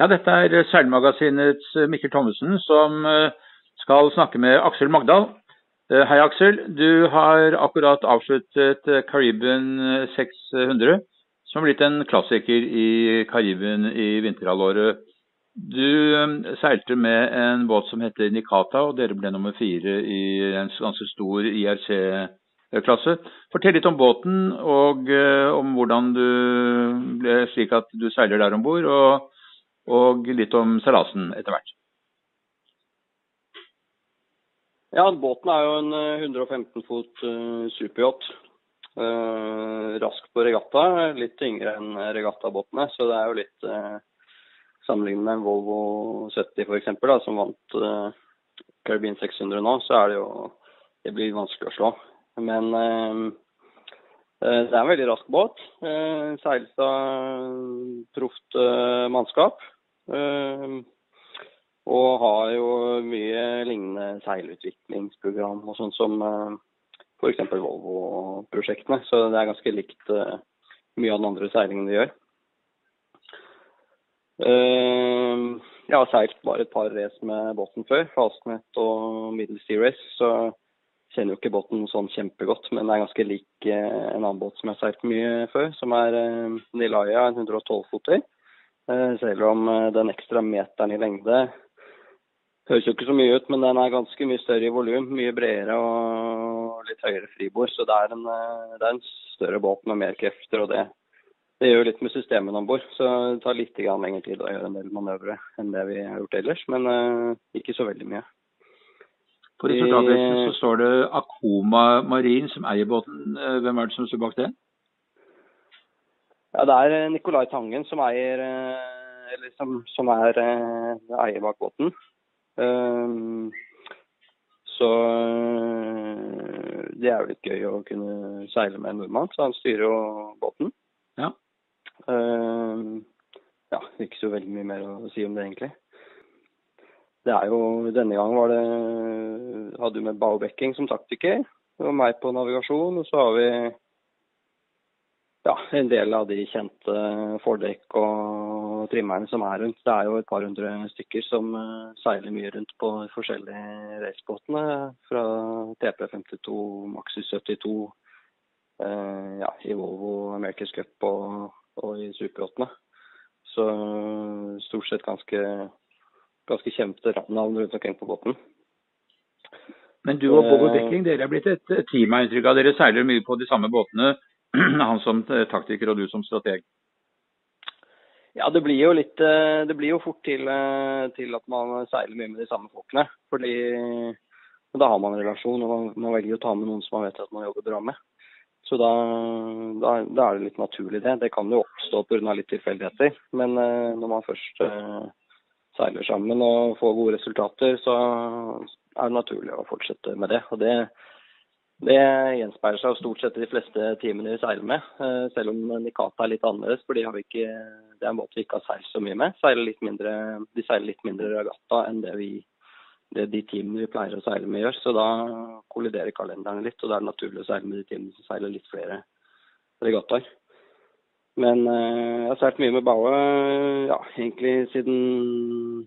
Ja, dette er Seilmagasinets Mikkel Thommessen som eh, skal snakke med Aksel Magdal. Eh, hei, Aksel. Du har akkurat avsluttet Caribbean 600, som har blitt en klassiker i Karibien i vinterhalvåret. Du eh, seilte med en båt som heter Nikata, og dere ble nummer fire i en ganske stor IRC-klasse. Fortell litt om båten og om hvordan du ble slik at du seiler der om bord. Og litt om seilasen etter hvert. Ja, båten er jo en 115 eh, fot uh, superyacht. Uh, rask på regatta, litt yngre enn regattabåtene. Så det er jo litt uh, Sammenlignet med en Volvo 70 f.eks., som vant uh, Caribbean 600 nå, så er det jo Det blir vanskelig å slå. Men uh, det er en veldig rask båt. Seiles av proft mannskap. Ehm, og har jo mye lignende seilutviklingsprogram og sånn som uh, f.eks. Volvo-prosjektene. Så det er ganske likt eh, mye av den andre seilingen de gjør. Ehm, jeg har seilt bare et par race med båten før, Fastnet og Middle Sea Race. Så kjenner jo ikke båten sånn kjempegodt, men det er ganske lik eh, en annen båt som jeg har seilt mye før, som er Nilaya, en 112-foter. Eh, selv om eh, den ekstra meteren i lengde høres jo ikke så mye ut, men den er ganske mye større i volum. Mye bredere og litt høyere fribord. Så det er, en, eh, det er en, større båt med mer krefter. og det, det gjør litt med systemene om bord. Så det tar litt lengre tid å gjøre en del manøvre enn det vi har gjort ellers. Men ikke så veldig mye. På resultatlisten så står det Akoma Marin som eier båten. Hvem er det som står bak det? Ja, Det er eh, Nicolai Tangen som eier eh, eller som, som er eh, eier bak båten. Um, så det er jo litt gøy å kunne seile med en nordmann, så han styrer jo båten. Ja. Um, ja, ikke så veldig mye mer å si om det, egentlig. Det er jo, Denne gang var det, hadde vi med Bao Becking som taktiker. Og meg på navigasjon. Og så har vi ja, en del av de kjente fordekk og trimmerne som er rundt. Det er jo et par hundre stykker som uh, seiler mye rundt på forskjellige racebåtene. Fra TP52, Maxus 72, eh, ja, i Volvo America's Cup og, og i Superåttene. Så uh, stort sett ganske, ganske kjente navn rundt omkring på båten. Men du og Bobo Bekking, dere er blitt et team av inntrykk av. Dere seiler mye på de samme båtene. han som taktiker og du som strateg? Ja, det blir jo litt eh, Det blir jo fort til, eh, til at man seiler mye med de samme folkene. Fordi da har man en relasjon, og man, man velger å ta med noen som man vet at man jobber bra med. Så da, da, da er det litt naturlig, det. Det kan jo oppstå pga. litt tilfeldigheter. Men når man først seiler sammen og får gode resultater, så er det naturlig å fortsette med det. Og det, det gjenspeiler seg stort sett i de fleste teamene vi seiler med. Eh, selv om Nikata er litt annerledes, for de ikke, det er en båt vi ikke har seilt så mye med. Seiler mindre, de seiler litt mindre regatta enn det, vi, det de teamene vi pleier å seile med gjør. Så da kolliderer kalenderen litt, og det er naturlig å seile med de teamene som seiler litt flere regattaer. Men eh, jeg har seilt mye med Baue ja, egentlig siden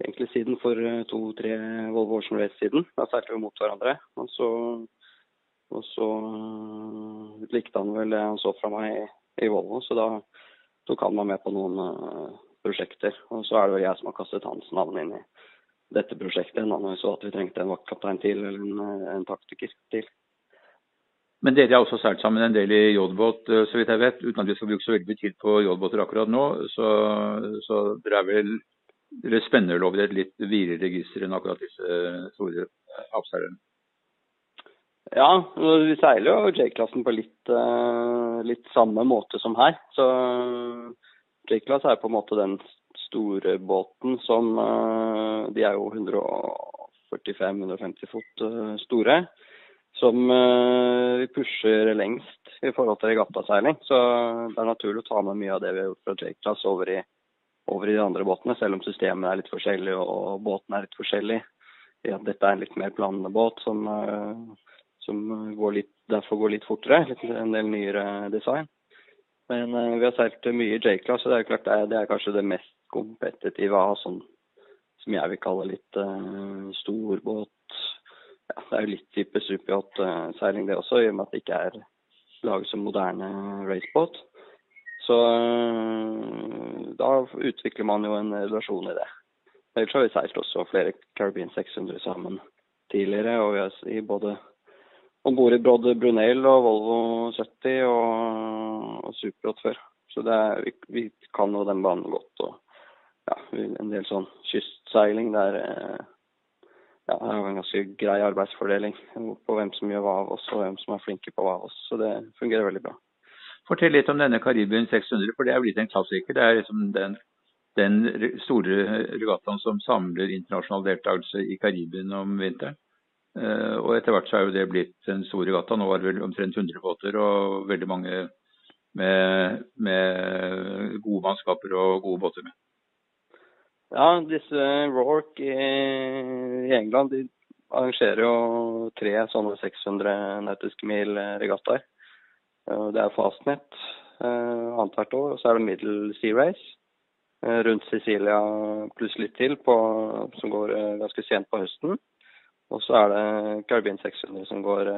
egentlig siden for eh, to-tre Volvo Ocean Race-siden. Da seilte vi mot hverandre. Og så, og så uh, likte han vel det han så fra meg i, i Volvo, så da tok han meg med på noen uh, prosjekter. Og så er det vel jeg som har kastet hans navn inn i dette prosjektet, når vi så at vi trengte en vaktkaptein til, eller en, en taktiker til. Men dere har også seilt sammen en del i yachtbåt, så vidt jeg vet, uten at vi skal bruke så veldig mye tid på yachtbåter akkurat nå. Så, så dere er vel eller spenner over et litt videre register enn akkurat disse store avseilerne? Ja, vi seiler jo J-klassen på litt, uh, litt, samme måte som her. Så J-klass er på en måte den store båten som uh, De er jo 145-150 fot store. Som vi pusher lengst i forhold til regattaseiling. Så det er naturlig å ta med mye av det vi har gjort fra J-klass over i over i de andre båtene, selv om systemet er litt forskjellig og båten er litt forskjellig. Ja, dette er en litt mer planende båt som, eh, som går litt, derfor går litt fortere. Litt, en del nyere design. Men uh, vi har seilt mye i J-class, og det er klart det er, det er kanskje det mest kompetitive av sånn som jeg vil kalle litt uh, storbåt. Ja, det er jo litt type superyacht-seiling det også, i og med at det ikke er laget som moderne racebåt. Så uh, da utvikler man jo en relasjon i det. Ellers har vi seilt også flere Caribbean 600 sammen tidligere, og vi har i både om bord i både Brunel og Volvo 70 og, og Superhot før. Så er, vi, vi, kan jo den banen godt. og ja, En del sånn kystseiling der eh, ja, det er en ganske grei arbeidsfordeling på hvem som gjør hva av oss, og hvem som er flinke på hva av oss. Så det fungerer veldig bra. Fortell litt om denne Karibien 600, for det er blitt en klassiker. Det er liksom den, den store regattaen som samler internasjonal deltakelse i Karibien om vinteren. Uh, og etter hvert så er jo det blitt en stor regatta. Nå var det vel omtrent 100 båter og veldig mange med, med gode mannskaper og gode båter med. Ja, disse Rorke i England de arrangerer jo tre sånne 600 nautiske mil regattaer. Det er Fastnet uh, annethvert år, og så er det Middle Sea Race uh, rundt Sicilia pluss litt til, på, som går ganske sent på høsten. Og så er det Caribbean 600 som går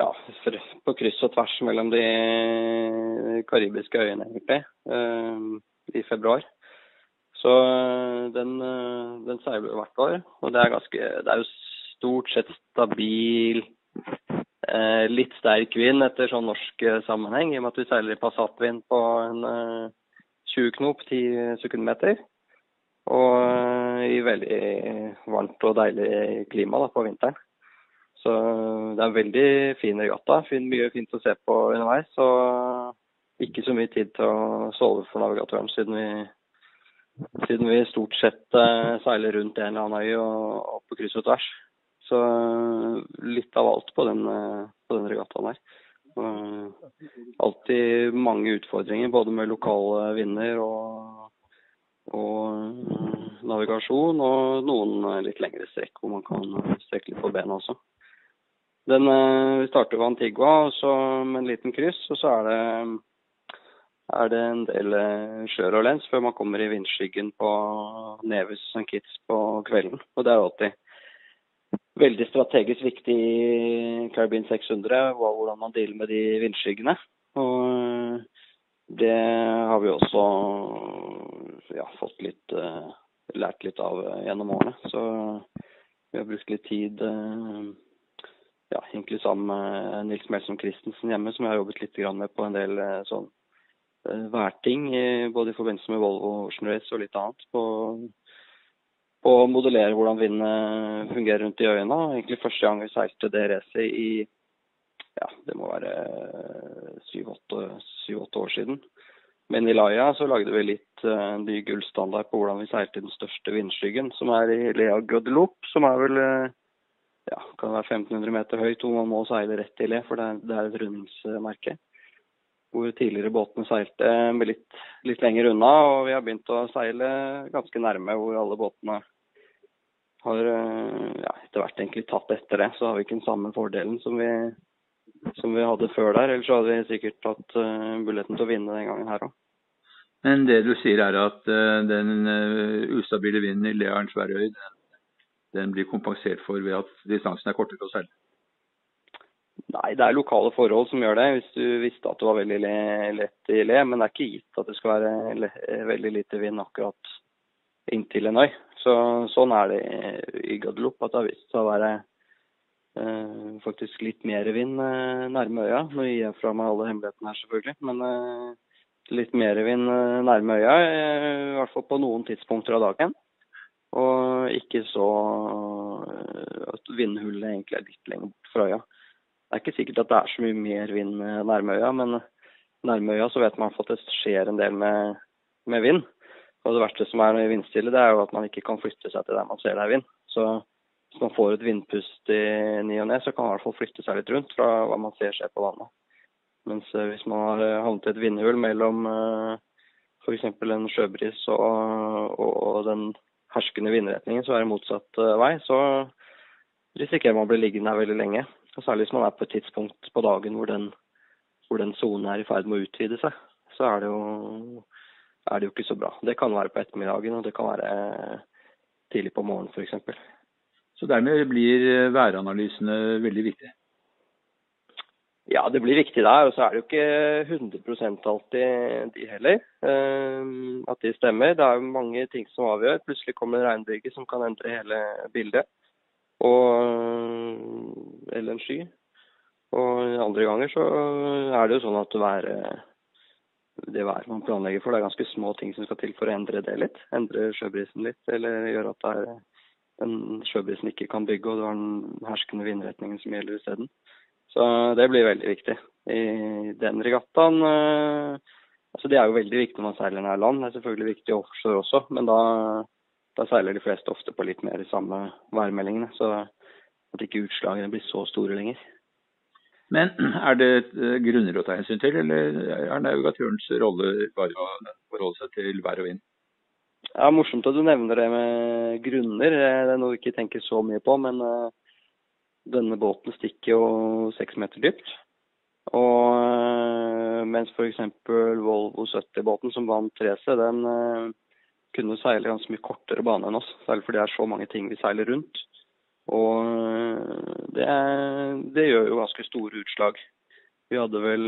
ja, på kryss og tvers mellom de karibiske øyene, egentlig, i februar. Så den, den seiler hvert år. Og det er, ganske, det er jo stort sett stabil, litt sterk vind etter sånn norsk sammenheng, i og med at vi seiler i passatvind på en 20 knop, 10 sekundmeter. Og eh, i veldig varmt og deilig klima da, på vinteren. Så det er en veldig fin regatta. Mye fint å se på underveis. Og ikke så mye tid til å sove for navigatøren, siden vi, siden vi stort sett seiler rundt en eller annen øy og, og på kryss og tvers. Så uh, litt av alt på den, uh, på den regattaen her. alltid mange utfordringer, både med lokale vinder og og navigasjon, og noen litt lengre strekk hvor man kan strekke litt på bena også. Den, vi starter ved Antigua så med en liten kryss, og så er det, er det en del lens før man kommer i vindskyggen på Nevis St. Kitts på kvelden. Og det er alltid veldig strategisk viktig i Caribbean 600 var hvordan man dealer med de vindskyggene. Og det har vi også ja, fått litt uh, lært litt av uh, gjennom årene. Så vi har brukt litt tid ja, egentlig sammen med Nils Melsom Christensen hjemme, som jeg har jobbet litt med på en del sånn værting, både i forbindelse med Volvo Ocean Race og litt annet. På, på å modellere hvordan vinden fungerer rundt i øyene. Egentlig første gang vi seilte det racet i ja, det må være syv-åtte år siden. Men i Laia så lagde vi litt uh, ny gullstandard på hvordan vi seilte den største vindskyggen, som er i Lea Guadeloupe, som er vel uh, ja, kan være 1500 meter høyt, hvor man må seile rett i le, for det er, det er et rundingsmerke. Hvor tidligere båtene seilte litt, litt lenger unna, og vi har begynt å seile ganske nærme hvor alle båtene har uh, ja, etter hvert egentlig tatt etter det. Så har vi ikke den samme fordelen som vi, som vi hadde før der. Ellers hadde vi sikkert hatt uh, muligheten til å vinne den gangen her òg. Men det du sier er at uh, den uh, ustabile vinden i Learen Sverøy, den, blir kompensert for ved at distansen er kortere å seile? Nei, det er lokale forhold som gjør det. Hvis du visste at det var veldig lett i le, men det er ikke gitt at det skal være veldig lite vind akkurat inntil en øy. Så, sånn er det i Guadeloupe, at det har vist seg å være Eh, faktisk litt mer vind eh, nærme øya. Nå gir jeg fra meg alle hemmelighetene her, selvfølgelig. Men eh, litt mer vind nærme øya, i hvert fall på noen tidspunkter av dagen. Og ikke så at vindhullet egentlig er litt lenger bort fra øya. Det er ikke sikkert at det er så mye mer vind nærme øya, men nærme øya så vet man at det skjer en del med, med vind. Og det verste som er med vindstille, det er jo at man ikke kan flytte seg til der man ser det er vind. Så hvis man får et vindpust i ny og ne, så kan man i hvert fall flytte seg litt rundt fra hva man ser skjer på vannet. Mens eh, hvis man har eh, havnet i et vindhull mellom eh, f.eks. en sjøbris og, og, den herskende vindretningen, så er det motsatt vei, så risikerer man å bli liggende her veldig lenge. Og særlig hvis man er på et tidspunkt på dagen hvor den hvor den sonen er i ferd med å utvide seg, så er det jo er det jo ikke så bra. Det kan være på ettermiddagen, og det kan være tidlig på morgenen f.eks. Så dermed blir væranalysene veldig viktige? Ja, det blir viktig der. Og så er det jo ikke 100% alltid de heller. At de stemmer. Det er jo mange ting som avgjør. Plutselig kommer en regnbyge som kan endre hele bildet. Og, eller en sky. Og andre ganger så er det jo sånn at været det været man planlegger for, det er ganske små ting som skal til for å endre det litt. Endre sjøbrisen litt, eller gjøre at det er den sjøbrisen ikke kan bygge, og det er den herskende vindretningen som gjelder isteden. Så det blir veldig viktig. I den regattaen altså Det er jo veldig viktig når man seiler nær land. Det er selvfølgelig viktig offshore også, men da, da seiler de fleste ofte på litt mer de samme værmeldingene. Så at ikke utslagene blir så store lenger. Men er det eh, grunner å ta hensyn til, eller er navigatørens rolle bare å forholde seg til vær og vind? Ja, Morsomt at du nevner det med grunner. Det er noe vi ikke tenker så mye på. Men uh, denne båten stikker jo seks meter dypt. Og mens f.eks. Volvo 70-båten som vant racet, den kunne seile ganske mye kortere bane enn oss. Særlig fordi det er så mange ting vi seiler rundt. Og det, det gjør jo ganske store utslag. Vi hadde vel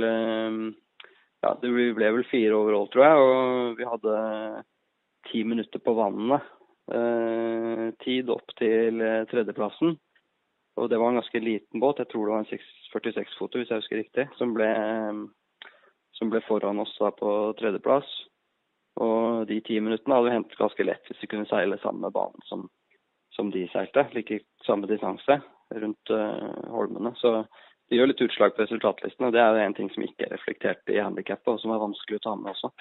Ja, det ble vel fire overall, tror jeg. Og vi hadde ti minutter på vannet. Eh, tid opp til eh, tredjeplassen. Og det var en ganske liten båt, jeg tror det var en 46-foto hvis jeg husker riktig, som ble, eh, som ble foran oss da på tredjeplass. Og de ti minuttene hadde vi hentet ganske lett hvis vi kunne seile samme banen som, som de seilte. Like samme distanse rundt uh, holmene. Så det gjør litt utslag på resultatlistene. det er en ting som ikke er reflektert i handikappet, og som er vanskelig å ta med også.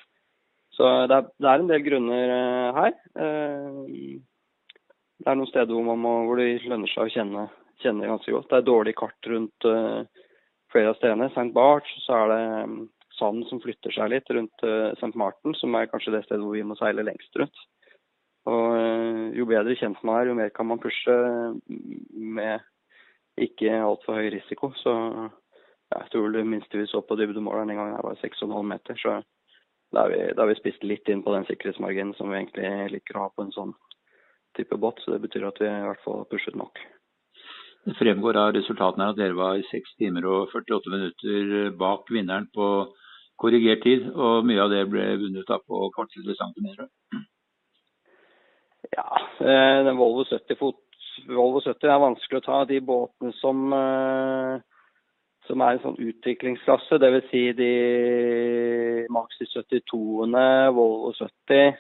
Så det er, det er en del grunner uh, her. Uh, det er noen steder hvor, må, hvor, det lønner seg å kjenne, kjenne ganske godt. Det er dårlig kart rundt flere av stedene. St. Barts, så er det um, sand som flytter seg litt rundt St. Martin, som er kanskje det stedet hvor vi må seile lengst rundt. Og Jo bedre kjent man er, jo mer kan man pushe med ikke altfor høy risiko. Så jeg tror det minste vi så på dybdemåleren en gang her var 6,5 meter. Så da har, vi, vi spist litt inn på den sikkerhetsmarginen som vi egentlig liker å ha på en sånn type båt. Så det betyr at vi i hvert fall har pushet nok. Det fremgår av resultatene at dere var i 6 timer og 48 minutter bak vinneren på korrigert tid, og mye av det ble vunnet da på kortere centimeter. Ja, eh, den Volvo 70 fot Volvo 70 er vanskelig å ta. De båtene som eh, som er en sånn utviklingsklasse. Dvs. Si de Maxi 72-ene, Volvo 70.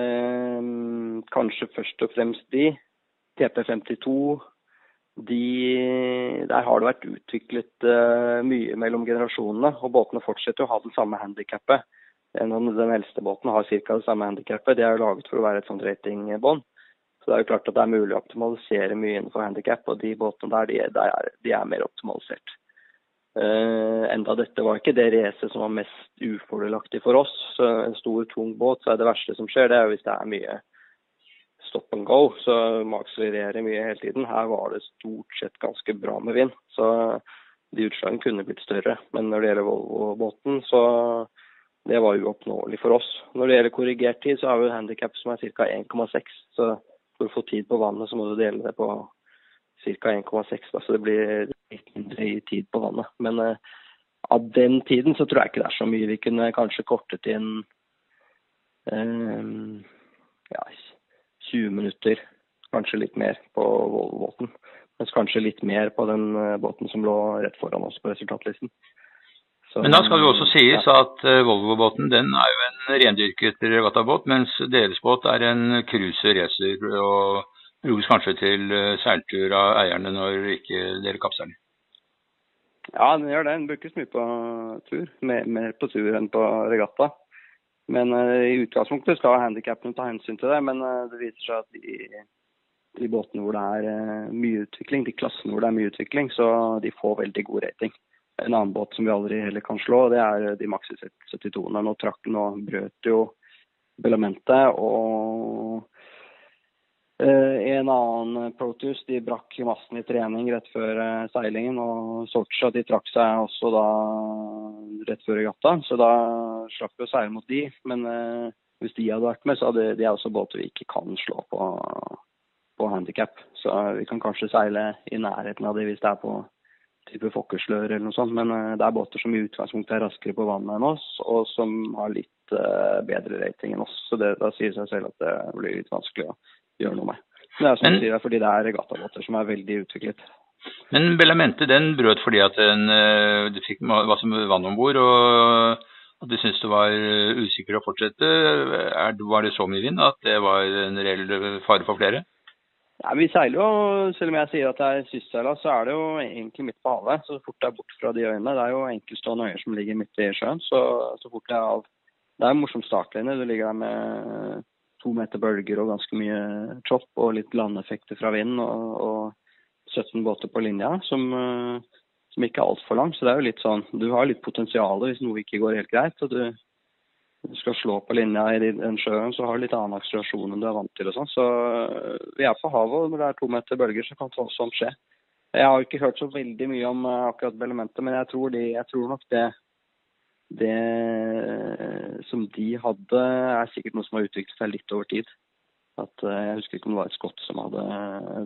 Eh, kanskje først og fremst de. TP52. De, der har det vært utviklet uh, mye mellom generasjonene. Og båtene fortsetter å ha det samme handikappet. Den, den eldste båten har ca. det samme handikappet. De er laget for å være et sånt ratingbånd. Så det er jo klart at det er mulig å optimalisere mye innenfor handikap, og de båtene der, de, de, er, de er, mer optimalisert. Uh, enda dette var ikke det racet som var mest ufordelaktig for oss. Så En stor, tung båt, så er det verste som skjer, det er hvis det er mye stop and go. Så må akselerere mye hele tiden. Her var det stort sett ganske bra med vind. Så de utslagene kunne blitt større. Men når det gjelder Volvo-båten, så det var uoppnåelig for oss. Når det gjelder korrigert tid, så har vi et handikap som er ca. 1,6. Så for å få tid på vannet, så må du dele det på ca. 1,6. Så det blir litt mindre tid på vannet. Men eh, av den tiden så tror jeg ikke det er så mye. Vi kunne kanskje kortet inn eh, ja, 20 minutter, kanskje litt mer på Volvo-båten. Mens kanskje litt mer på den uh, båten som lå rett foran oss på resultatlisten. Så, Men da skal det også sies ja. at Volvo-båten den er jo en rendyrket regattabåt, mens deres båt er en cruiser racer. og brukes kanskje til seiltur av eierne når ikke dere kapseiler? Ja, den gjør det. Den brukes mye på tur. Mer, mer på tur enn på regatta. Men uh, i utgangspunktet skal handikappene ta hensyn til det. Men uh, det viser seg at de, de båtene hvor det er uh, mye utvikling, de klassene hvor det er mye utvikling, så de får veldig god rating. En annen båt som vi aldri heller kan slå, det er de Maxi 72-ene. Nå trakk den og brøt jo belamentet. og Eh, en annen Proteus de brakk massen i trening rett før eh, seilingen. Og Socha de trakk seg også da rett før regatta, så da slapp vi å seile mot de. Men eh, hvis de hadde vært med, så hadde de også båter vi ikke kan slå på, på handikap. Så vi kan kanskje seile i nærheten av de hvis det er på type Fokkeslør eller noe sånt. Men eh, det er båter som i utgangspunktet er raskere på vannet enn oss, og som har litt eh, bedre rating enn oss. Så det, da sier seg selv at det blir litt vanskelig å gjøre noe med. Men det er som Men, sier, fordi det er regattabåter som er veldig utviklet. Men Bellamente den brøt fordi at den, uh, du fikk som vann om bord, og at du syntes det var usikkert å fortsette. Er, var det så mye vind at det var en reell fare for flere? Ja, vi seiler jo, selv om jeg sier at det er kystseilaz, så er det jo egentlig midt på havet. Så fort det er bort fra de øyene. Det er jo enkeltstående øyer som ligger midt i sjøen. Så, så fort det er av Det er en morsom startlinje. Du ligger der med to meter bølger og ganske mye chop og litt landeffekter fra vind. og, og 17 båter på linja, som, som ikke er altfor lang. Så det er jo litt sånn Du har litt potensial hvis noe ikke går helt greit. og du skal slå på linja i den sjøen, så har du litt annen akselerasjon enn du er vant til. og sånn. Så øh, vi er på havet, og når det er to meter bølger, så kan sånt skje. Jeg har ikke hørt så veldig mye om øh, akkurat elementet, men jeg tror, de, jeg tror nok det, det øh, som de hadde, er sikkert noe som har utviklet seg litt over tid. At, jeg husker ikke om det var et skott som hadde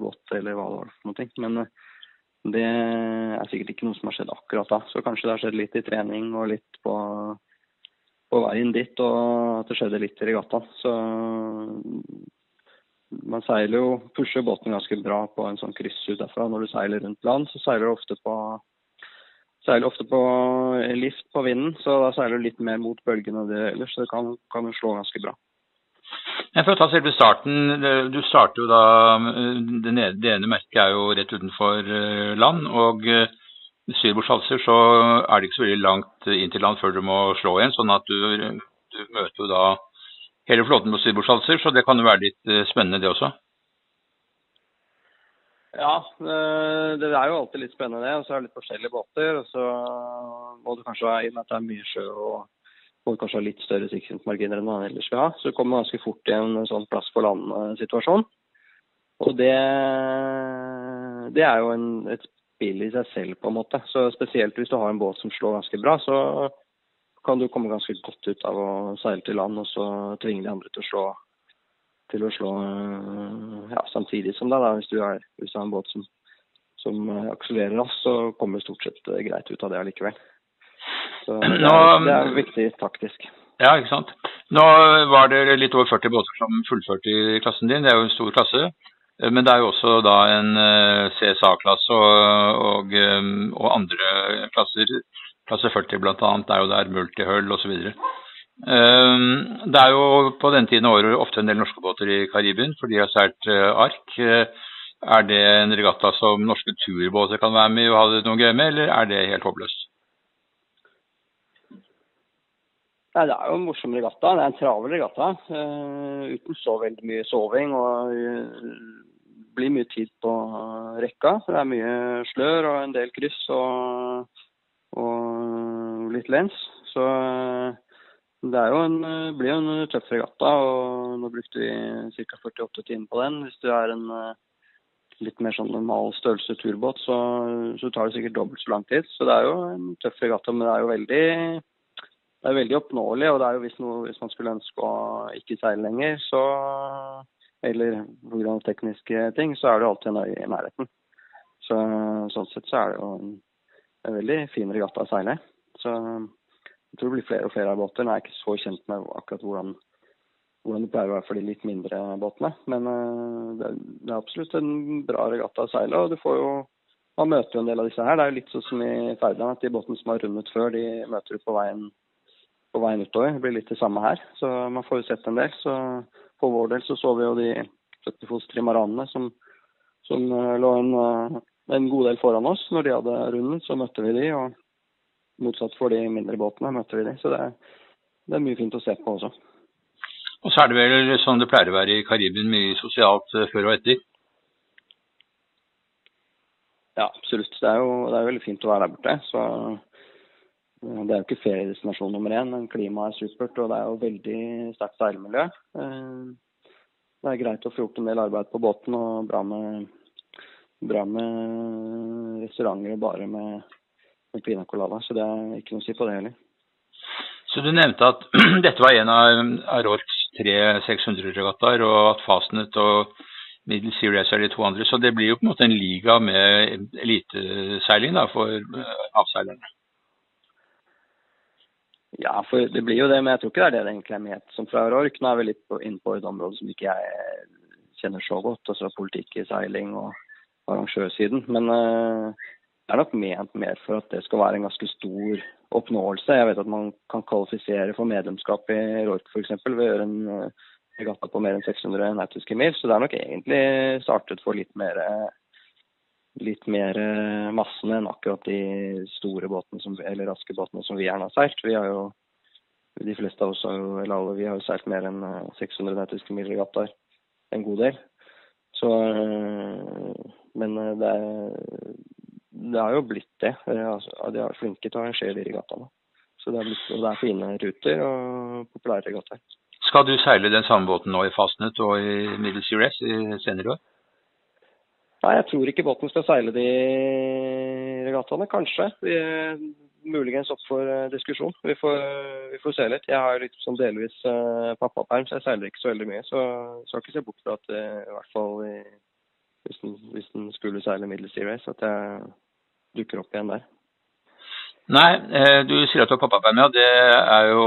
gått, eller hva det var for noe. Men det er sikkert ikke noe som har skjedd akkurat da. Så kanskje det har skjedd litt i trening og litt på på veien dit, og at det skjedde litt i regattaen. Så man seiler jo, pusher båten ganske bra på en sånn kryss ut derfra. Når du seiler rundt land, så seiler du ofte på seiler ofte på lift på vinden, så da seiler du litt mer mot bølgene enn det ellers. Så det kan, kan slå ganske bra. For å ta selve starten, Du starter jo da Det ene merket er jo rett utenfor eh, land. og eh, syrbordsalser, så er det ikke så veldig langt inn til land før du må slå igjen. Sånn at du, du møter jo da hele flåten på syrbordsalser, så det kan jo være litt eh, spennende det også. Ja, eh, det er jo alltid litt spennende det. Og så er det litt forskjellige båter. Og så må du kanskje ha inn at det er mye sjø og må kanskje ha litt større sikkerhetsmarginer enn man ellers vil ha. Så du kommer ganske fort i en sånn plass på land-situasjon. Og det, det, er jo en, et spill i seg selv, på en måte. Så Spesielt hvis du har en båt som slår ganske bra, så kan du komme ganske godt ut av å seile til land og så tvinge de andre til å slå, til å slå ja, samtidig som deg. Da. Hvis, du er, hvis du har en båt som, som akselererer oss, så kommer du stort sett greit ut av det allikevel. Så det er, det er viktig taktisk. Ja, ikke sant. Nå var det litt over 40 båter som fullførte i klassen din. Det er jo en stor klasse. Eh, men det er jo også da en eh, CSA-klasse og, og, eh, og, andre klasser. Klasse 40 bl.a. er jo der multihull osv. Det er jo på denne tiden av året ofte en del norske båter i Karibien, for de har seilt ark. Er det en regatta som norske turbåter kan være med og ha det noe gøy med, eller er det helt håpløst? Nei, Det er jo en morsom regatta. Det er en travel regatta. Uh, uten så veldig mye soving. og uh, blir mye tid på rekka. Det er mye slør og en del kryss og, og litt lens. Så det en, blir jo en tøff regatta. og Nå brukte vi ca. 48 timer på den. Hvis du er en litt mer sånn normal størrelse turbåt, så, så, tar det sikkert dobbelt så lang tid. Så det er jo en tøff regatta, men det er jo veldig, det er veldig oppnåelig. Og det er jo hvis, noe, hvis man skulle ønske å ikke seile lenger, så eller pga. tekniske ting, så er det alltid en øy i nærheten. Så, sånn sett så er det jo en, en veldig fin regatta å seile. Så jeg tror det blir flere og flere av båter. Nå er jeg ikke så kjent med akkurat hvordan, hvordan det pleier å være for de litt mindre båtene. Men det det, det, er absolutt en bra regatta å seile. Og du får jo man møter jo en del av disse her. Det er jo litt sånn som i Ferdinand, at de båtene som har rundet før, de møter du på veien, på veien utover. Det blir litt det samme her. Så man får jo sett en del. Så for vår del så så vi jo de 70 fots trimaranene som, som eh, lå en, eh, en, god del foran oss. Når de hadde rundet, så møtte vi de, og motsatt for de mindre båtene møter vi de. Så det, det er mye fint å se på også. Og så er det vel sånn det pleier å være i Karibien, mye sosialt eh, før og etter? Ja, absolutt. Det er jo det er veldig fint å være der borte. Så det er jo ikke feriedestinasjon nummer én, men klimaet er supert. Og det er jo veldig sterkt seilmiljø. Eh, det er greit å få gjort en del arbeid på båten, og bra med, bra med restauranter og bare med pina colada. Så det er ikke noe å si på det heller. Så Du nevnte at dette var en av Rorks tre 600-regattaer, og at Fastnet og Middle Series er de to andre. Så det blir jo på en måte en liga med eliteseiling da, for eh, avseilerne. Ja, for det blir jo det, men jeg tror ikke det er det det egentlig er ment som fra Rork. Nå er vi litt inne på et område som ikke jeg kjenner så godt, altså politikk i seiling og arrangørsiden. Men uh, det er nok ment mer for at det skal være en ganske stor oppnåelse. Jeg vet at man kan kvalifisere for medlemskap i RORK f.eks. ved å gjøre en regatta på mer enn 600 nautiske mil. Så det er nok egentlig startet for litt mer litt mer eh, massene enn akkurat de store båtene som, eller raske båtene som vi gjerne har seilt. Vi har jo de fleste av oss har jo, eller alle, vi har jo seilt mer enn 600 eh, nautiske mil regattaer. En god del. Så eh, Men det, er, det har jo blitt det. Altså, de er flinke til å arrangere de regattaene. Så det er, blitt, det er fine ruter og populære regattaer. Skal du seile den samme båten nå i Fastnet og i Middle Series i senere år? Nei, jeg tror ikke båten skal seile de regattaene. Kanskje. Vi er muligens opp for eh, diskusjon. Vi får, vi får se litt. Jeg har sånn delvis pappaperm, så jeg seiler ikke så veldig mye. Så skal ikke se bort fra at i hvert fall hvis, den, hvis den skulle seile Middle Sea Race, at jeg dukker opp igjen der. Nei, eh, du sier at du har pappaperm, ja. Det er jo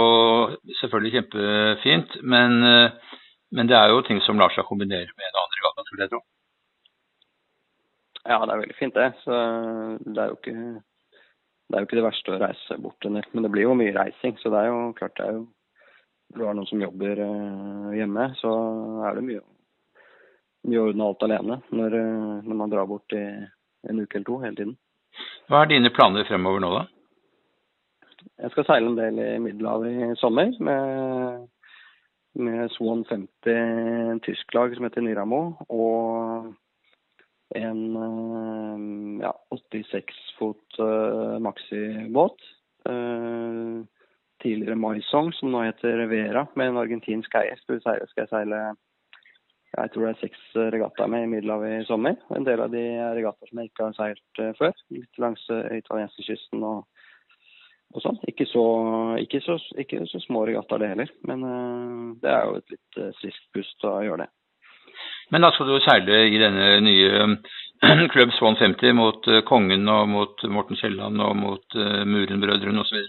selvfølgelig kjempefint. Men, men, det er jo ting som lar seg kombinere med en andre regatta, tror jeg. Tror. Ja, det er veldig fint, det. Så det er jo ikke det, er jo ikke det verste å reise bort en del. Men det blir jo mye reising. Så det er jo klart det er jo Du har noen som jobber uh, hjemme, så er det mye, mye å ordne alt alene når, når, man drar bort i en uke eller to hele tiden. Hva er dine planer fremover nå, da? Jeg skal seile en del i Middelhavet i sommer med, med Swan 50 tysk lag som heter Nyramo. Og en eh, ja, 86 fot uh, maxibåt. Uh, tidligere Maisong, som nå heter Vera, med en argentinsk eier. Skal, skal jeg seile jeg tror det er seks regattaer med i Middelhavet i sommer. En del av de er regattaer som jeg ikke har seilt uh, før. Litt langs uh, italienskekysten og, og sånn. Ikke så, ikke, så, ikke så, små regattaer det heller. Men det er jo et litt friskt pust å gjøre det. Men da skal du seile i denne nye Club Swan 50 mot Kongen og mot Morten Kielland og mot Muren-brødrene osv.?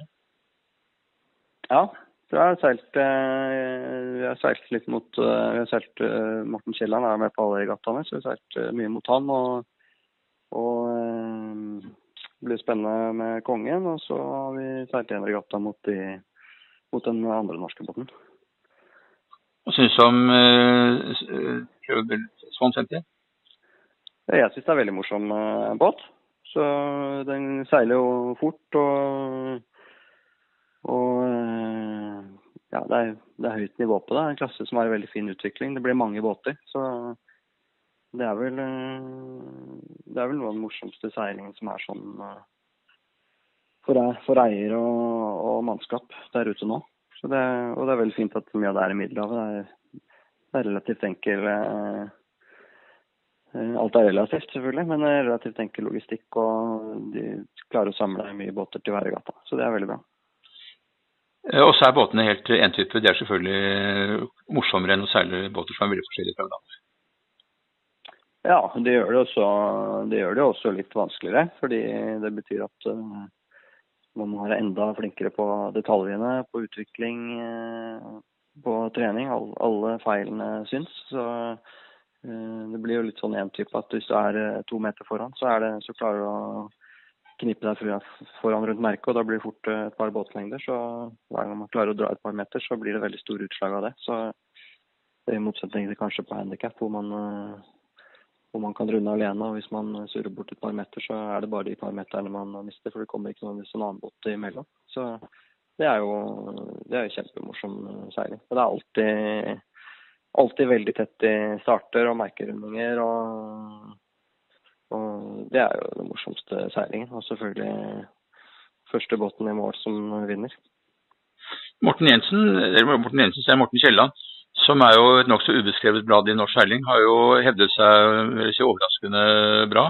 Ja, vi har seilt, uh, vi har seilt litt mot Vi har seilt Morten Kielland er med på alle regattaene, så vi har seilt mye mot han. Og, og det blir spennende med Kongen. Og så har vi seilt en regatta mot, de, mot den andre norske båten. Hva syns du om uh, Swan 50? Jeg syns det er en veldig morsom båt. Så den seiler jo fort og, og uh, ja, det er, det er, høyt nivå på det. En klasse som har en veldig fin utvikling. Det blir mange båter. Så det er vel, det er vel noe av den morsomste seilingen som er sånn for, for eier og, og mannskap der ute nå. Det, og det er veldig fint at mye av det er i Middelhavet. Det er, det er relativt enkel eh, eh, Alt er relativt, selvfølgelig, men det er relativt enkel logistikk. Og de klarer å samle mye båter til hver. Så det er veldig bra. Eh, og så er båtene helt entype. De er selvfølgelig morsommere enn å seile båter som er veldig forskjellige fra hverandre. Ja, det gjør det, også, det gjør det også litt vanskeligere. Fordi det betyr at man må være enda flinkere på detaljene, på utvikling, eh, på trening. Alle feilene syns. Så eh, det blir jo litt sånn én type at hvis du er eh, to meter foran, så, er det, så klarer du å knipe deg foran rundt merket, og da blir det fort et par båtlengder. Så hver gang man klarer å dra et par meter, så blir det veldig store utslag av det. Så det er i motsetning til kanskje på handikap, hvor man hvor man kan runde alene. og Hvis man surrer bort et par meter, så er det bare de par meterne man mister, for det kommer ikke noen en annen båt imellom. Så det er jo det er kjempemorsom seiling. Men det er alltid, alltid veldig tett i starter og merkerundinger. Og, og det er jo den morsomste seilingen. Og selvfølgelig første båten i mål som vinner. Morten Jensen, eller Morten Jensen, så er Morten Kielland som er jo et nokså ubeskrevet blad i norsk seiling, har jo hevdet seg si, overraskende bra.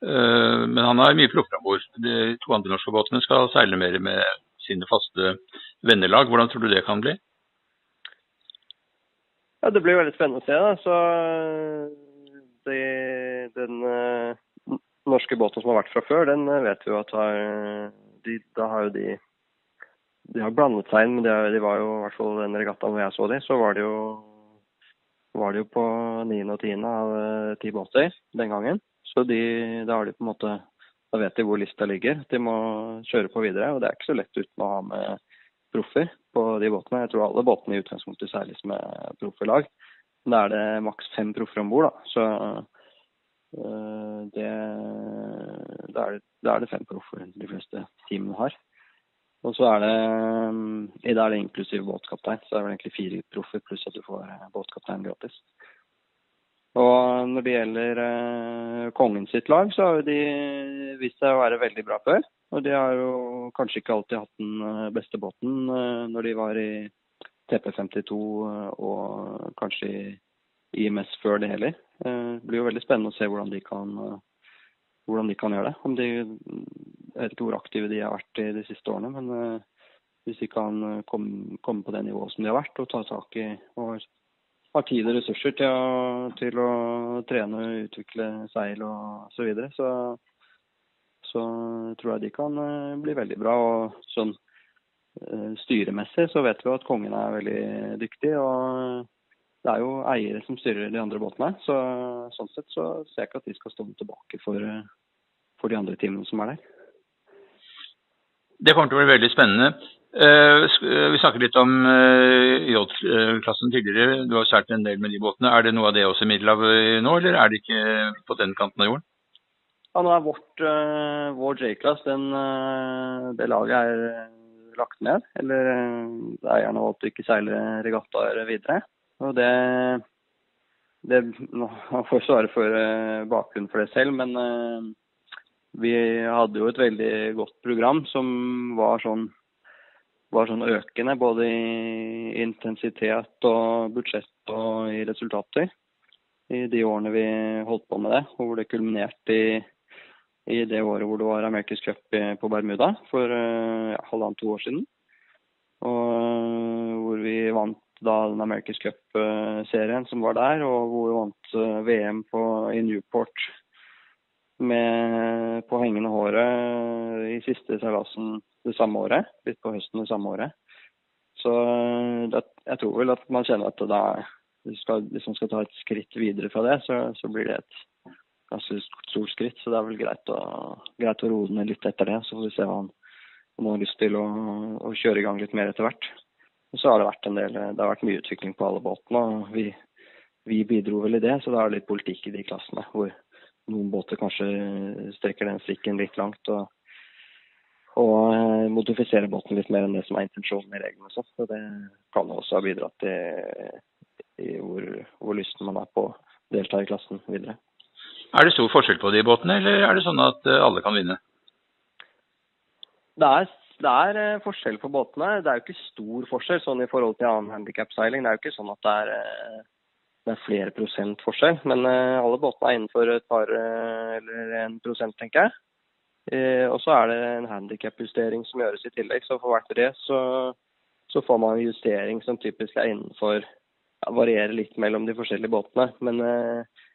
Eh, men han har mye proffram De to andre norske båtene skal seile mer med sine faste vennelag. Hvordan tror du det kan bli? Ja, Det blir veldig spennende å se. da. Så det, Den uh, norske båten som har vært fra før, den vet vi jo at har de, Da har jo de de har blandet seg inn, men de var jo i hvert fall den regattaen hvor jeg så de, så var det jo var de jo på niende og tiende av ti båter den gangen. Så de, da har de på en måte da vet de hvor lista ligger. De må kjøre på videre. Og det er ikke så lett uten å ha med proffer på de båtene. Jeg tror alle båtene i utgangspunktet seiles med profferlag. Da er det maks fem proffer om bord, da. Så øh, det da er, det, da er det fem proffer de fleste teamene har. Og så er det i dag er det inklusiv båtkaptein, så det er vel egentlig fire proffer pluss at du får båtkaptein gratis. Og når det gjelder eh, kongen sitt lag, så har jo de vist seg å være veldig bra før. Og de har jo kanskje ikke alltid hatt den eh, beste båten eh, når de var i TP52 eh, og kanskje IMS før det heller. Eh, det blir jo veldig spennende å se hvordan de kan, eh, hvordan de kan gjøre det. Om de, jeg vet ikke hvor aktive de har vært de siste årene, men hvis de kan komme, komme, på det nivået som de har vært og ta tak i og har tid og ressurser til å, til å trene utvikle seil og så videre, så, så tror jeg de kan bli veldig bra. Og sånn styremessig så vet vi at kongen er veldig dyktig. og det er jo eiere som styrer de andre båtene. Så sånn sett så ser jeg ikke at de skal stå tilbake for, for de andre teamene som er der. Det kommer til å bli veldig spennende. Uh, vi snakket litt om J-klassen tidligere. Du har seilt en del med de båtene. Er det noe av det også i Middelhavet nå, eller er det ikke på den kanten av jorden? Ja, nå er vårt, vår J-klass, det laget er lagt ned. Eller eierne valgte ikke seile regattaer videre. Og det, det Han får svare for bakgrunnen for det selv, men vi hadde jo et veldig godt program som var sånn var sånn økende både i intensitet og budsjett og i resultater i de årene vi holdt på med det, og hvor det kulminerte i, i det året hvor det var America's Cup på Bermuda for ja, halvannet-to år siden. Og hvor vi vant da den America's Cup-serien som var der, og hvor vi vant VM på, i Newport med på hengende håret i siste seilasen det samme året. Litt på høsten det samme året. Så det, jeg tror vel at man kjenner at da, hvis man skal ta et skritt videre fra det, så, så, blir det et ganske stort skritt. Så det er vel greit å, greit å roe ned litt etter det. Så får vi se hva han, om han har lyst til å, å, kjøre i gang litt mer etter hvert. Og så har det vært en del, det har vært mye utvikling på alle båtene. og vi, vi bidro vel i det, så det er litt politikk i de klassene. hvor noen båter kanskje strekker den strikken litt langt. og og eh, modifisere båten litt mer enn det som er intensjonen i reglene. Så det kan også ha bidratt til hvor, hvor lysten man er på å delta i klassen videre. Er det stor forskjell på de båtene, eller er det sånn at eh, alle kan vinne? Det er, det er eh, forskjell på båtene. Det er jo ikke stor forskjell sånn i forhold til annen handikapseiling. Det er jo ikke sånn at det er, det er flere prosent forskjell. Men alle båtene er innenfor et par eller en prosent, tenker jeg. Eh, og så er det en handikapjustering som gjøres i tillegg. Så for hvert det så, så, får man en justering som typisk er innenfor ja, Varierer litt mellom de forskjellige båtene. Men eh, eh,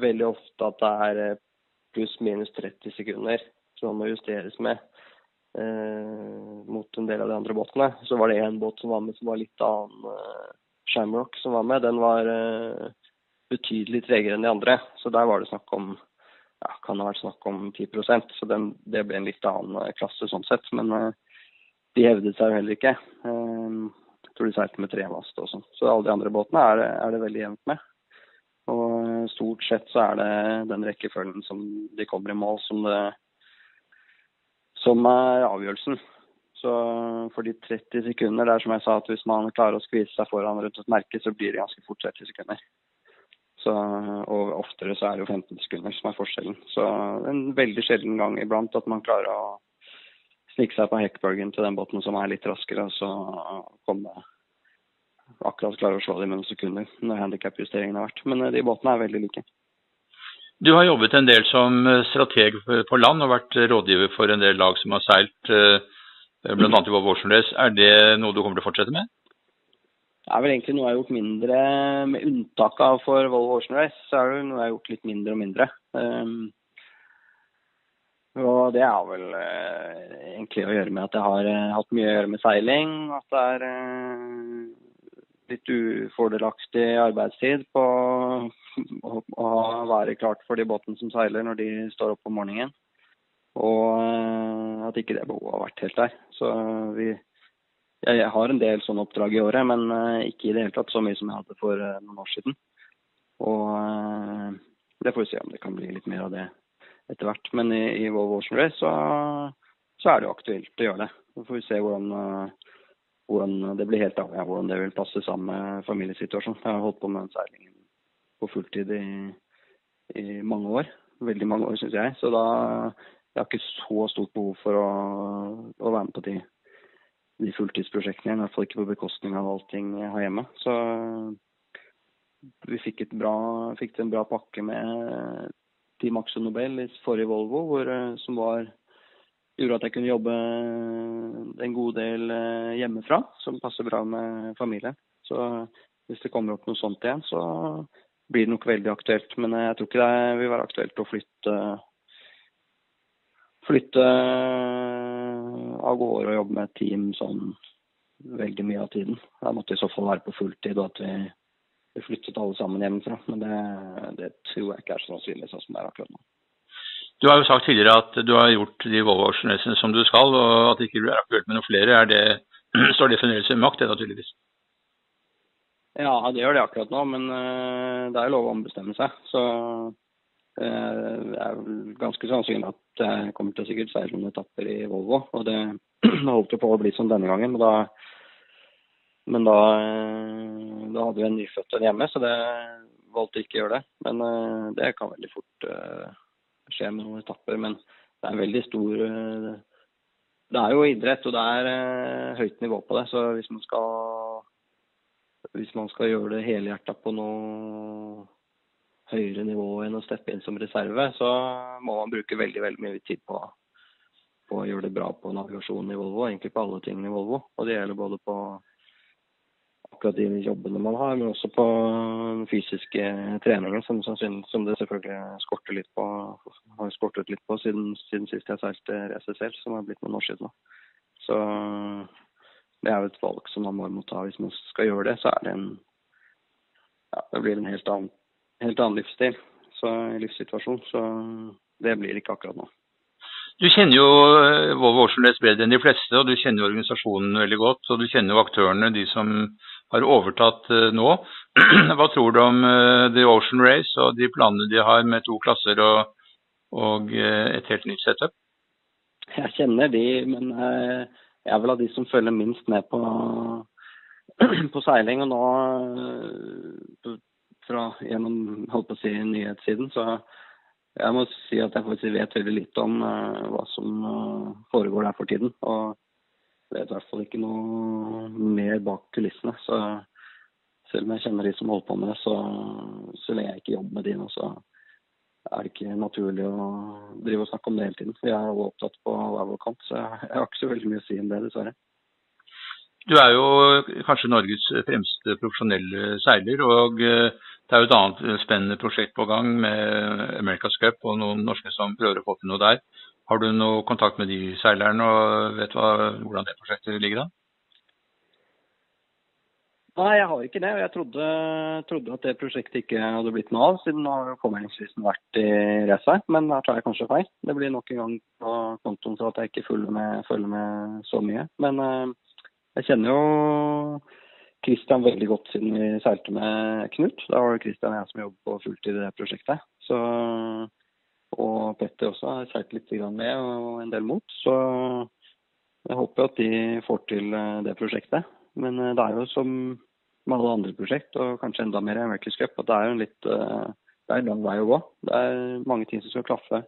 veldig ofte at det er eh, pluss-minus 30 sekunder som må justeres med. Eh, mot en del av de andre båtene. Så var det én båt som var med som var litt annen. Eh, Shamrock som var med, den var eh, betydelig tregere enn de andre. Så der var det snakk om ja, kan ha vært snakk om 10% så den, det ble en litt annen eh, klasse sånn sett. Men de hevdet seg jo heller ikke. Tror de seilte med tremast og sånn. Så alle de andre båtene er, er, det veldig jevnt med. Og stort sett så er det den rekkefølgen som de kommer i mål, som, det, som er avgjørelsen. Så for de 30 sekunder der, som jeg sa, at hvis man klarer å skvise seg foran rundt et merke, så blir det ganske fort 30 sekunder. Så, og oftere så er det jo 15 sekunder som er forskjellen. Så en veldig sjelden gang iblant at man klarer å snike seg på hekkbølgen til den båten som er litt raskere, og så komme akkurat klare å slå dem med noen sekunder når handikap-justeringen har vært. Men eh, de båtene er veldig like. Du har jobbet en del som strateg på land og vært rådgiver for en del lag som har seilt uh, bl.a. i Volvo Ocean Race. Er det noe du kommer til å fortsette med? Det er vel egentlig noe jeg har gjort mindre, med unntak av for Volvo Ocean Race. Så er det noe jeg har gjort litt mindre og mindre. Um, og det har vel uh, egentlig å gjøre med at jeg har uh, hatt mye å gjøre med seiling. At det er uh, litt ufordelaktig arbeidstid på å være klart for de båtene som seiler når de står opp om morgenen. Og at ikke det behovet har vært helt der. Så vi jeg har en del sånne oppdrag i året, men eh, ikke i det hele tatt så mye som jeg hadde for eh, noen år siden. Og eh, det får vi se om det kan bli litt mer av det etter hvert. Men i, i Volvo Ocean Race så, så, er det jo aktuelt å gjøre det. Så får vi se hvordan, hvordan det blir helt avhengig av hvordan det vil passe sammen med familiesituasjonen. Jeg har holdt på med den seilingen på fulltid i, i mange år. Veldig mange år, syns jeg. Så da jeg har ikke så stort behov for å, å være med på de de fulltidsprosjektene. I hvert fall ikke på bekostning av allting jeg har hjemme. Så vi fikk, bra, fikk en bra pakke med Team Axel Nobel i forrige Volvo, hvor, eh, som var, gjorde at jeg kunne jobbe en god del eh, hjemmefra, som passer bra med familien. Så hvis det kommer opp noe sånt igjen, så blir det nok veldig aktuelt. Men jeg tror ikke det vil være aktuelt å flytte, flytte av gårde og jobbe med et team sånn veldig mye av tiden. Da måtte i så fall være på fulltid, og at vi flyttet alle sammen hjemmefra. Men det, det, tror jeg ikke er så sannsynlig sånn som det er akkurat nå. Du har jo sagt tidligere at du har gjort de Volvo-årsracene som du skal, og at det ikke er aktuelt med noen flere. Er det, står det fremdeles ved makt, det naturligvis? Ja, det gjør det akkurat nå, men uh, det er lov å ombestemme seg. Så Eh, det er ganske sannsynlig at jeg kommer til å sikkert seile noen etapper i Volvo. Og det holdt jo på å bli sånn denne gangen, men da, men da, eh, da hadde vi en nyfødt hjemme, så det valgte ikke å gjøre det. Men uh, det kan veldig fort skje med noen etapper. Men det er veldig stor Det er jo idrett, og det er høyt nivå på det. Så hvis man skal, hvis man skal gjøre det helhjerta på noe høyere nivå enn å steppe inn som reserve, så må man bruke veldig veldig mye tid på, på å gjøre det bra på navigasjonen i Volvo, egentlig på alle tingene i Volvo. Og det gjelder både på akkurat de jobbene man har, men også på den fysiske treningen, som, som det selvfølgelig skorter litt på, har skortet litt på siden, siden sist jeg seilte racet selv, som har blitt noen år siden. Så det er jo et valg som man må ta. Hvis man skal gjøre det, så er det en ja, det blir en helt annen helt annen livsstil, så, livssituasjon. Så det blir det ikke akkurat nå. Du kjenner jo eh, Volvo Oceanless bedre enn de fleste, og du kjenner jo organisasjonen veldig godt. Og du kjenner jo aktørene, de som har overtatt uh, nå. Hva tror du om uh, The Ocean Race og de planene de har med to klasser og, og uh, et helt nytt setup? Jeg kjenner de, men jeg er vel av de som følger minst med på, på seiling. Og nå fra gjennom holdt på å si, nyhetssiden. Så jeg må si at jeg faktisk vet veldig litt om hva som foregår der for tiden. Og vet i hvert fall ikke noe mer bak kulissene. Så selv om jeg kjenner de som holder på med det, så, så lenge jeg ikke jobber med de nå, så er det ikke naturlig å drive og snakke om det hele tiden. For jeg er jo opptatt på hver vår kant, så jeg har ikke så veldig mye å si om det, dessverre. Du er jo kanskje Norges fremste profesjonelle seiler, og eh, det er jo et annet spennende prosjekt på gang med America's Cup og noen norske som prøver å få til noe der. Har du noe kontakt med de seilerne og vet hva, hvordan det prosjektet ligger an? Nei, jeg har ikke det. og Jeg trodde, trodde, at det prosjektet ikke hadde blitt noe av, siden nå har påmeldingsfristen vært i race Men da tar jeg kanskje feil. Det blir nok en gang på kontoen så at jeg ikke følger med, følger med så mye. Men uh, jeg kjenner jo Kristian veldig godt siden vi seilte med Knut. Da var det Kristian og jeg som jobbet på fulltid i det prosjektet. Så, og Petter også har seilt litt med og en del mot. Så jeg håper at de får til eh, det prosjektet. Men eh, det er jo som med alle andre prosjekt, og kanskje enda mer i America's Cup, at det er en litt eh, det er en lang vei å gå. Det er mange ting som skal klaffe.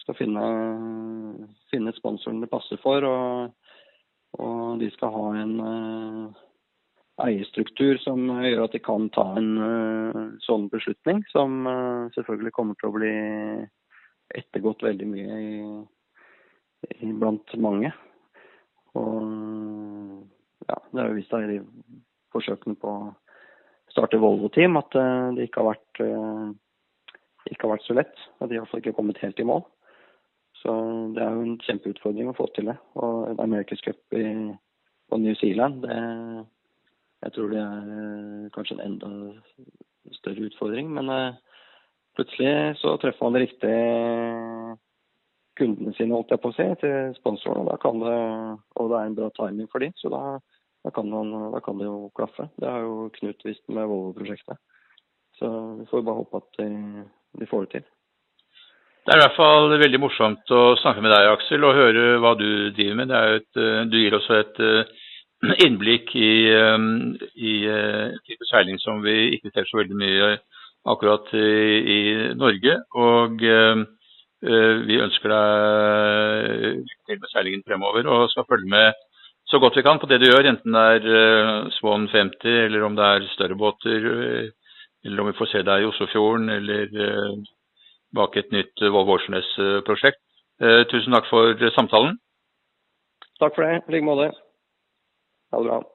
Skal finne, finne sponsoren det passer for. og og de skal ha en eierstruktur som gjør at de kan ta en uh, sånn beslutning, som uh, selvfølgelig kommer til å bli ettergått veldig mye i, i blant mange. Og ja, det har jo vist i forsøkene på å starte Volvo-team at det ikke har vært ikke har vært så lett. At de har ikke kommet helt i mål. Så det er jo en kjempeutfordring å få til det. Og en America's Cup i, på New Zealand, det, jeg tror det er eh, kanskje en enda større utfordring. Men eh, plutselig så treffer man de riktige kundene sine, holdt jeg på å si, til sponsorene. Da kan det, og det er en bra timing for dem, så da, da, kan man, da, kan det jo klaffe. Det har jo Knut visst med Volvo-prosjektet. Så vi får bare håpe at de, de får det til. Det er i hvert fall veldig morsomt å snakke med deg, Aksel, og høre hva du driver med. Et, eh, du gir også et innblikk i, eh, i type seiling som vi ikke ser så veldig mye akkurat i, i Norge. Og vi ønsker deg lykke til med seilingen fremover og skal følge med så godt vi kan på det du gjør, enten det er Swan 50 eller om det er større båter, eller om vi får se deg i Oslofjorden eller bak et nytt Volvo Årsnes-prosjekt. Eh, tusen takk for samtalen. Takk for det. I like måte. Ha det bra.